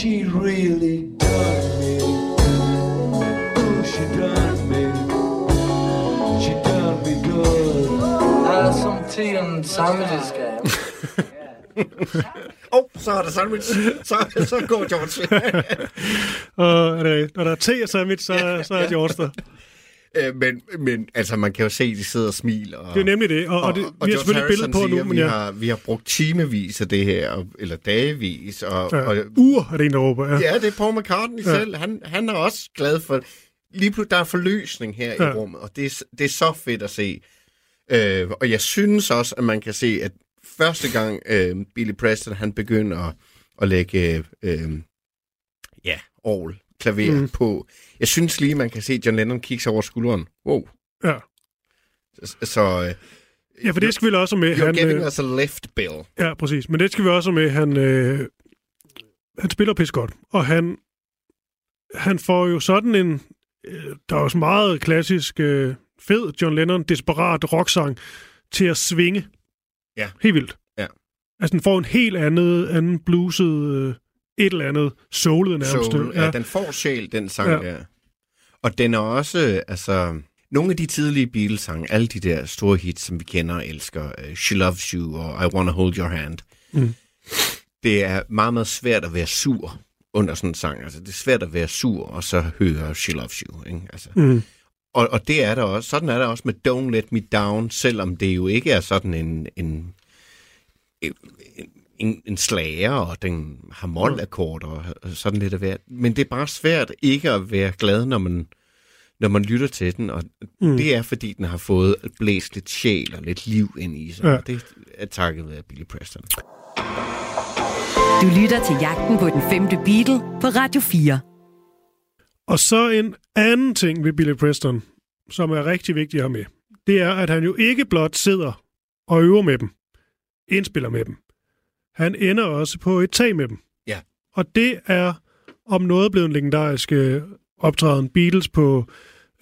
She really done me, ooh, she done me, she done me good. Uh, some tea and sandwiches, game. Åh, oh, så er der sandwich. Så, så går George. Og er det, når der er te og sandwich, så, så er George der. Øh, men, men altså, man kan jo se, at de sidder og smiler. Og, Det er nemlig det. Og, og, det, vi har selvfølgelig et billede på siger, nu, men vi, ja. har, vi har brugt timevis af det her, og, eller dagevis. Og, ja. og, Ur er det en, der råber. Ja. ja, det er Paul McCartney Ja. selv. Han, han er også glad for... Lige pludselig, der er forløsning her ja. I rummet, og det er, det er så fedt at se. Øh, og jeg synes også, at man kan se, at første gang øh, Billy Preston, han begynder at, at lægge øh, ja, orgel, klaver Mm. på. Jeg synes lige, man kan se John Lennon kigge sig over skulderen. Wow. Ja. Så, så øh, ja, for det skal vi også med. you're Han, giving øh, us a left, Bill. Ja, præcis. Men det skal vi også med. Han, øh, han spiller pis godt. Og han, han får jo sådan en... Øh, der er jo så meget klassisk øh, fed John Lennon, desperat rocksang til at svinge. Ja. Helt vildt. Ja. Altså, den får en helt andet, anden bluset, øh, et eller andet soulet nærmest. Soul, ja. ja, den får sjæl, den sang Ja. der. Og den er også, altså... Nogle af de tidlige Beatles-sange, alle de der store hits, som vi kender og elsker, uh, She Loves You og I Wanna Hold Your Hand, Mm. det er meget, meget svært at være sur under sådan en sang. Altså, det er svært at være sur og så høre She Loves You. Ikke? Altså, Mm. og, og det er der også. Sådan er der også med Don't Let Me Down, selvom det jo ikke er sådan en, en, en, en, slager, og den har målakkord og sådan lidt af hvert. Men det er bare svært ikke at være glad, når man, når man lytter til den, og Mm. det er, fordi den har fået blæst lidt sjæl og lidt liv ind i sig. Ja. Det er takket være Billy Preston. Du lytter til Jagten på den femte Beatle på Radio 4. Og så en anden ting ved Billy Preston, som er rigtig vigtigt at have med. Det er, at han jo ikke blot sidder og øver med dem, indspiller med dem. Han ender også på et tag med dem. Ja. Og det er om noget blevet en legendarisk øh, optræden Beatles på,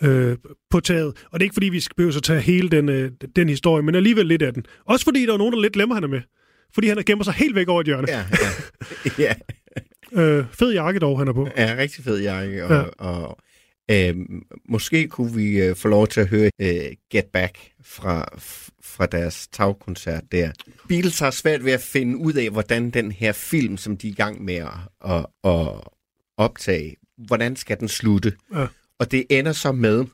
øh, på taget. Og det er ikke fordi, vi skal behøve at tage hele den, øh, den historie, men alligevel lidt af den. Også fordi der er nogen, der lidt glemmer, han er med. Fordi han gemmer sig helt væk over et hjørne. Ja, ja. ja. Øh, fed jakke dog, han er på. Ja, rigtig fed jakke. Og, Ja. og øh, måske kunne vi øh, få lov til at høre øh, Get Back fra, fra deres tagkoncert der. Beatles har svært ved at finde ud af, hvordan den her film, som de er i gang med at, at, at optage, hvordan skal den slutte? Ja. Og det ender så med,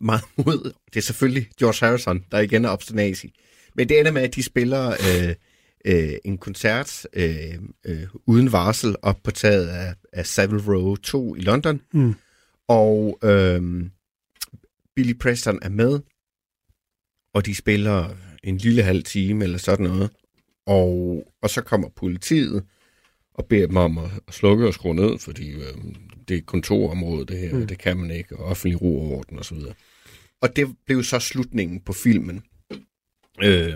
meget mod. Det er selvfølgelig George Harrison, der igen er obstinasi. Men det ender med, at de spiller øh, øh, en koncert øh, øh, uden varsel op på taget af, af Savile Row 2 i London. Mm. Og øh, Billy Preston er med, og de spiller en lille halv time eller sådan noget. Og, og så kommer politiet og beder dem om at, at slukke og skrue ned, fordi øh, det er et kontorområde, det her, Mm. det kan man ikke, og offentlig ro og orden osv. Og det blev så slutningen på filmen. Øh,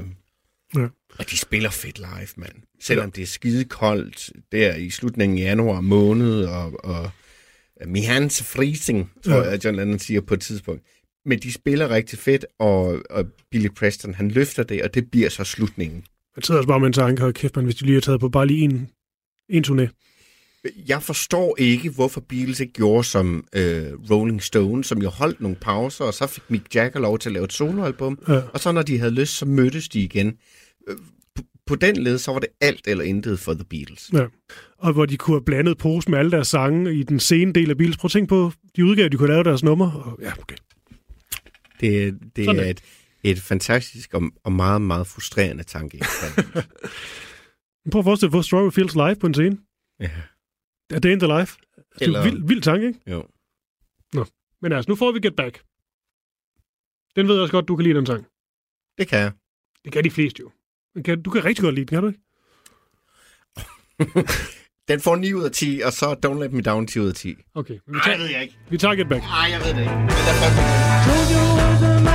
Ja. og de spiller fedt live, mand. Selvom ja. det er skide koldt der i slutningen af januar måned, og, og mi hands freezing, tror Ja. ja. jeg, John Lennon siger på et tidspunkt. Men de spiller rigtig fedt, og, og Billy Preston, han løfter det, og det bliver så slutningen. Man sidder også bare med en tanke, hold kæft, man, hvis de lige har taget på bare lige en, en turné. Jeg forstår ikke, hvorfor Beatles ikke gjorde som øh, Rolling Stone, som jo holdt nogle pauser, og så fik Mick Jagger lov til at lave et soloalbum. Ja. Og så når de havde lyst, så mødtes de igen. Øh, På, på den led, så var det alt eller intet for The Beatles. Ja. Og hvor de kunne have blandet pose med alle deres sange i den sene del af Beatles. Prøv at tænke på de udgaver, de kunne lave deres nummer. Og, ja, okay. Det, det Sådan er et, et fantastisk og, og meget, meget frustrerende tanke. Prøv at forestille dig, hvor Strawberry Fields live på en scene. ja. Er det in the life? Altså, det er en vild, vild tanke, ikke? Jo. Men altså, nu får vi Get Back. Den ved jeg også godt, du kan lide den sang. Det kan jeg. Det kan de fleste jo. Den Kan, du kan rigtig godt lide den, kan du ikke? Den får 9 ud af 10, og så Don't Let Me Down 10 ud af 10. Okay. Men vi Ej, tager, det ved jeg ikke. vi tager Get Back. Nej, jeg ved det ikke. Men der er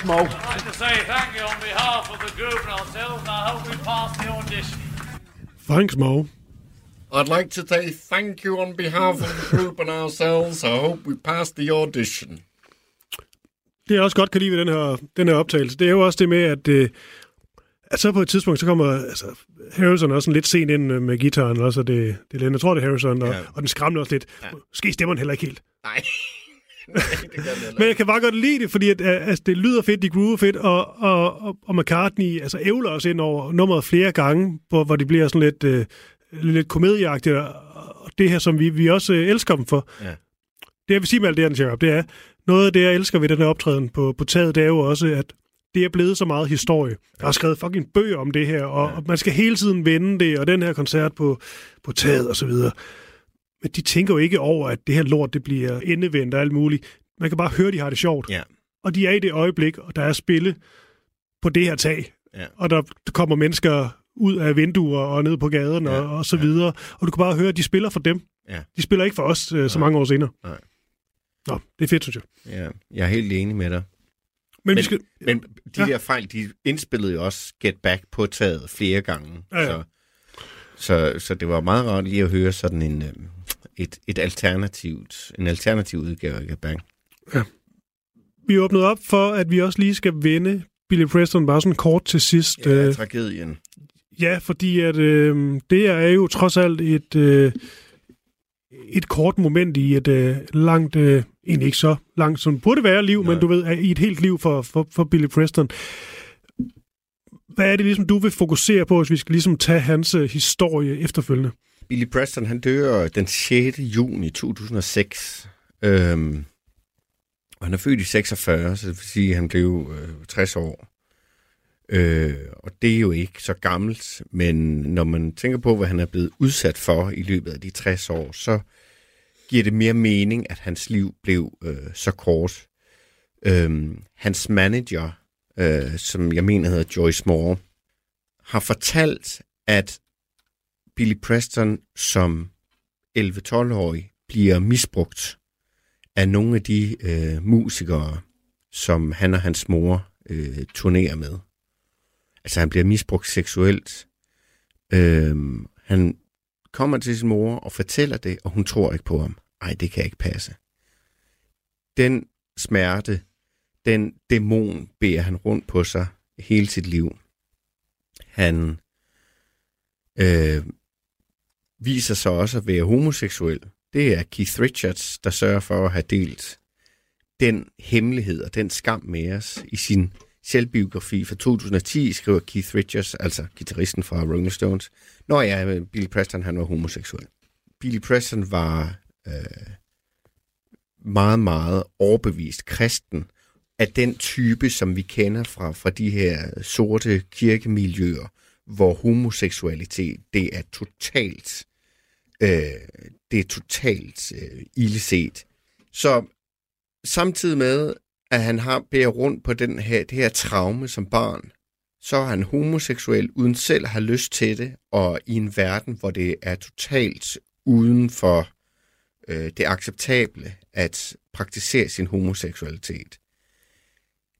Thanks, Mo. I'd like to say thank you on behalf of the group and ourselves, and I hope we pass the audition. Thanks, Mo. I'd like to say thank you on behalf of the group and ourselves. I hope we pass the audition. Det jeg også godt kan lide ved den her, den her optagelse, det er jo også det med, at øh, at så på et tidspunkt, så kommer altså, Harrison også sådan lidt sent ind øh, med gitaren, også, og det, det er Lennon, jeg tror, det er Harrison, og, ja. og den skræmmer også lidt. Ja. Måske stemmer den heller ikke helt. Nej. Men jeg kan bare godt lide det, fordi at, øh, altså, det lyder fedt, de groover fedt, og, og, og, og McCartney altså, ævler også ind over nummeret flere gange, hvor, hvor det bliver sådan lidt, øh, lidt komedieagtigt, og det her, som vi, vi også øh, elsker dem for. Ja. Det, jeg vil sige med alt det her, det er, noget af det, jeg elsker ved den her optræden på, på taget, det er jo også, at det er blevet så meget historie. Der er skrevet fucking bøger om det her, og, og man skal hele tiden vende det, og den her koncert på, på taget og så videre. Men de tænker jo ikke over, at det her lort, det bliver endevendt og alt muligt. Man kan bare høre, at de har det sjovt. Ja. Og de er i det øjeblik, og der er spille på det her tag. Ja. Og der kommer mennesker ud af vinduer og ned på gaden ja. og, og så videre. Og du kan bare høre, at de spiller for dem. Ja. De spiller ikke for os øh, så mange år senere. Nej. Nå, det er fedt, synes jeg. Ja, jeg er helt enig med dig. Men, Men, vi skal... men de Ja. ja. der fejl, de indspillede jo også Get Back på taget flere gange. Ja, ja. Så, så, så det var meget rart lige at høre sådan en, øh, et, et alternativt, en alternativ udgave af Get Back. Vi åbnede op for, at vi også lige skal vende Billy Preston bare sådan kort til sidst. Ja, Øh, tragedien. Ja, fordi at, øh, det er jo trods alt et, øh, et kort moment i et øh, langt, øh, egentlig ikke så langt, som burde være liv, Nej. men du ved, i et helt liv for, for, for Billy Preston. Hvad er det ligesom, du vil fokusere på, hvis vi skal ligesom tage hans øh, historie efterfølgende? Billy Preston, han dør den 6. juni 2006. Øhm, og han er født i 46, så det vil sige, at han blev øh, 60 år. Øh, og det er jo ikke så gammelt, men når man tænker på, hvad han er blevet udsat for i løbet af de 60 år, så giver det mere mening, at hans liv blev øh, så kort. Øh, hans manager, øh, som jeg mener hedder Joyce Moore, har fortalt, at Billy Preston som 11-12-årig bliver misbrugt af nogle af de øh, musikere, som han og hans mor øh, turnerer med. Altså han bliver misbrugt seksuelt. Øh, han kommer til sin mor og fortæller det, og hun tror ikke på ham. Ej, det kan ikke passe. Den smerte, den dæmon bærer han rundt på sig hele sit liv. Han øh, viser sig også at være homoseksuel. Det er Keith Richards, der sørger for at have delt den hemmelighed og den skam med os i sin selvbiografi fra 2010, skriver Keith Richards, altså gitarristen fra Rolling Stones. Nå ja, Billy Preston, han var homoseksuel. Billy Preston var øh, meget, meget overbevist kristen af den type, som vi kender fra, fra de her sorte kirkemiljøer, hvor homoseksualitet, det er totalt, øh, det er totalt øh, illeset. Så samtidig med, at han har bærer rundt på den her, det her traume som barn, så er han homoseksuel, uden selv at have lyst til det, og i en verden, hvor det er totalt uden for øh, det acceptable at praktisere sin homoseksualitet.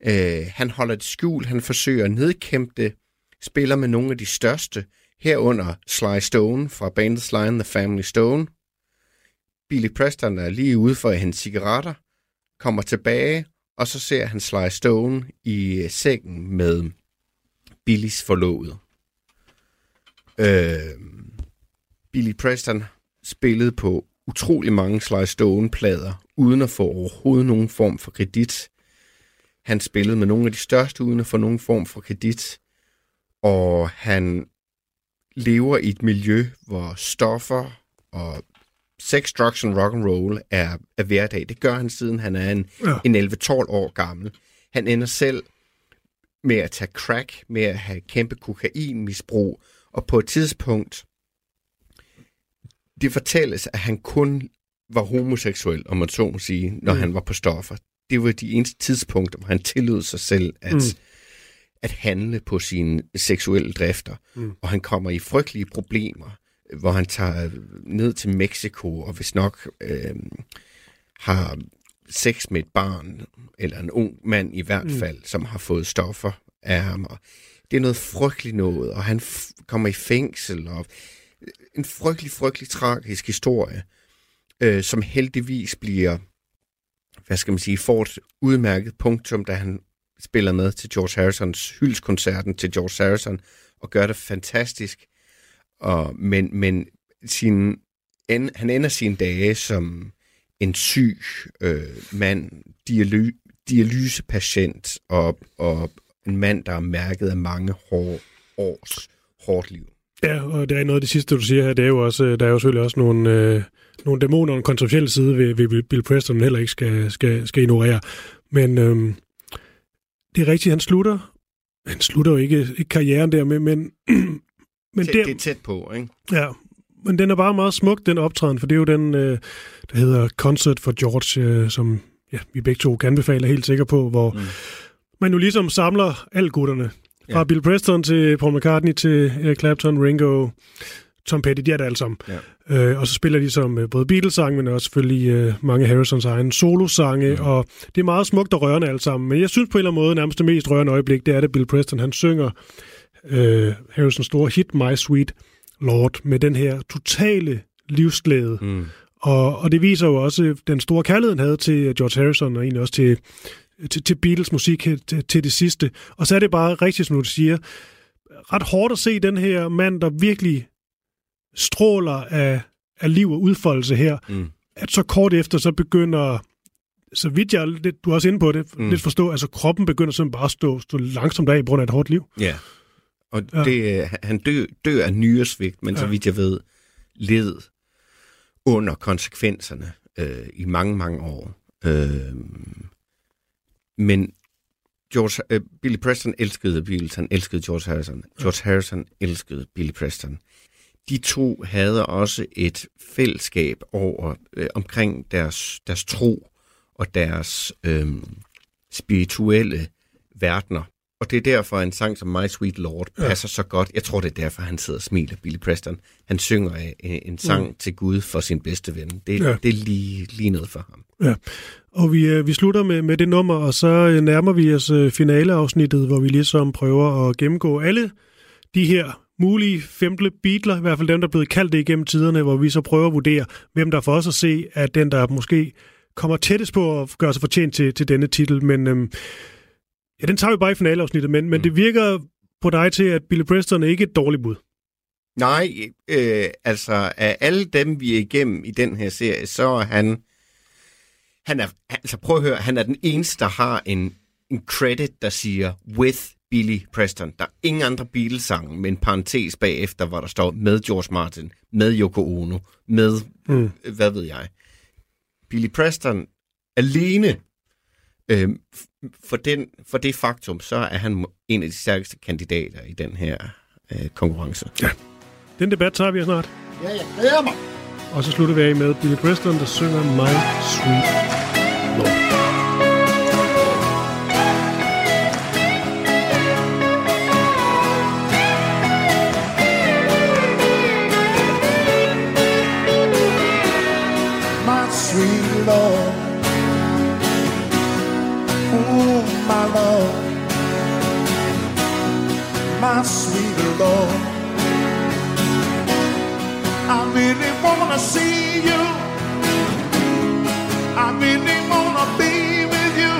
Øh, han holder det skjult, han forsøger at nedkæmpe det, spiller med nogle af de største, herunder Sly Stone fra bandet Sly and the Family Stone. Billy Preston er lige ude for hans cigaretter, kommer tilbage, og så ser han Sly Stone i øh, sengen med Billys forlovede. Øh, Billy Preston spillede på utrolig mange Sly Stone-plader, uden at få overhovedet nogen form for kredit. Han spillede med nogle af de største, uden at få nogen form for kredit. Og han lever i et miljø, hvor stoffer og sex, drugs and rock and roll er, er hverdag. Det gør han siden han er en, Ja. en 11-12 år gammel. Han ender selv med at tage crack, med at have kæmpe kokainmisbrug, og på et tidspunkt, det fortælles, at han kun var homoseksuel, om man så må sige, når Mm. han var på stoffer. Det var de eneste tidspunkter, hvor han tillod sig selv at, Mm. at handle på sine seksuelle drifter. Mm. Og han kommer i frygtelige problemer, hvor han tager ned til Mexico, og hvis nok øh, har sex med et barn, eller en ung mand i hvert Mm. fald, som har fået stoffer af ham. Og det er noget frygteligt noget, og han kommer i fængsel, og en frygtelig, frygtelig tragisk historie, øh, som heldigvis bliver, hvad skal man sige, får et udmærket punktum, da han spiller med til George Harrisons hyldskoncerten til George Harrison, og gør det fantastisk. Og, men men sin, en, han ender sine dage som en syg øh, mand, dialy, dialysepatient, og, og en mand, der er mærket af mange hår, års hårdt liv. Ja, og det er noget af det sidste, du siger her, det er jo også, øh, der er jo selvfølgelig også nogle, øh, nogle dæmoner og en kontroversiel side ved, ved Bill Preston, man heller ikke skal, skal, skal ignorere. Men øhm, det er rigtigt, han slutter, han slutter jo ikke, ikke karrieren der, men, men, men Tæt, der, det er tæt på, ikke? Ja, men den er bare meget smuk, den optræden, for det er jo den, øh, der hedder Concert for George, øh, som ja, vi begge to kan anbefale, helt sikker på, hvor mm. man jo ligesom samler alle gutterne. Fra Ja. Bill Preston til Paul McCartney til Eric Clapton, Ringo, Tom Petty, de er der alle sammen. Ja. Øh, og så spiller de som øh, både Beatles-sange, men også selvfølgelig øh, mange Harrisons egne solosange, mm. og det er meget smukt og rørende alle sammen. Men jeg synes på en eller anden måde, nærmest det mest rørende øjeblik, det er det Bill Preston, han synger øh, Harrisons store hit, My Sweet Lord, med den her totale livsglæde. Mm. Og, og det viser jo også den store kærlighed, han havde til George Harrison, og egentlig også til, til, til Beatles musik til, til det sidste. Og så er det bare rigtigt, som du siger, ret hårdt at se den her mand, der virkelig stråler af, af liv og udfoldelse her, Mm. at så kort efter, så begynder, så vidt jeg, lidt, du er også inde på det, Mm. lidt forstå, altså kroppen begynder simpelthen bare at stå, stå langsomt af på grund af et hårdt liv. Ja. Og Ja. Det, øh, han dør, dør af nyresvigt, men ja. så vidt jeg ved, led under konsekvenserne øh, i mange, mange år. Øh, men George, øh, Billy Preston elskede Beatles, han elskede George Harrison. George Harrison elskede Billy Preston. De to havde også et fællesskab over øh, omkring deres, deres tro og deres øh, spirituelle verdener. Og det er derfor, en sang som My Sweet Lord passer så godt. Jeg tror, det er derfor, han sidder og smiler, Billy Preston. Han synger øh, en sang mm. til Gud for sin bedste ven. Det, Ja. ja. det er lige, lige noget for ham. Ja, og vi, øh, vi slutter med, med det nummer, og så øh, nærmer vi os øh, finaleafsnittet, hvor vi ligesom prøver at gennemgå alle de her mulige femte Beatler, i hvert fald dem, der er blevet kaldt det igennem tiderne, hvor vi så prøver at vurdere, hvem der for os at se, at den, der måske kommer tættest på at gøre sig fortjent til, til denne titel. Men øhm, ja, den tager vi bare i finaleafsnittet, men, men det virker på dig til, at Billy Preston er ikke et dårligt bud. Nej, øh, altså af alle dem, vi er igennem i den her serie, så er han... han er, altså prøv at høre, han er den eneste, der har en, en credit, der siger with Billy Preston. Der er ingen andre Beatles-sange med en parentes bagefter, hvor der står med George Martin, med Yoko Ono, med Mm. hvad ved jeg. Billy Preston alene øh, for, den, for det faktum, så er han en af de stærkeste kandidater i den her øh, konkurrence. Ja. Den debat tager vi snart. Ja, jeg glæder mig. Og så slutter vi af med Billy Preston, der synger My Sweet Lord. My sweet Lord. I really wanna see you. I really wanna be with you.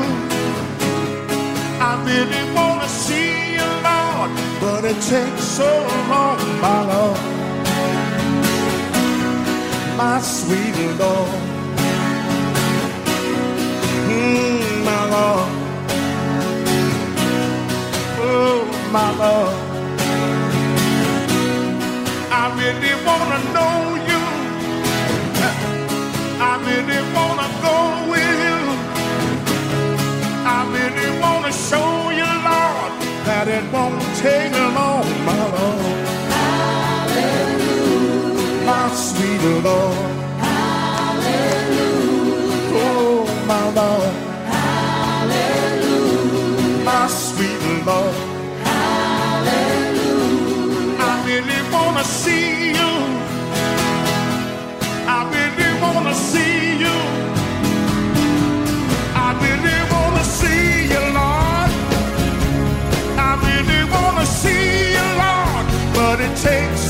I really wanna see you, Lord, but it takes so long, my Lord my sweet Lord. Mm, my Lord. My love. I really want to know you. I really want to go with you. I really want to show you, Lord, that it won't take long, my Lord my sweet Lord. Hallelujah. Oh, my Lord. Hallelujah. My sweet Lord. To see you. I really want to see you. I really want to see you, Lord. I really want to see you, Lord. But it takes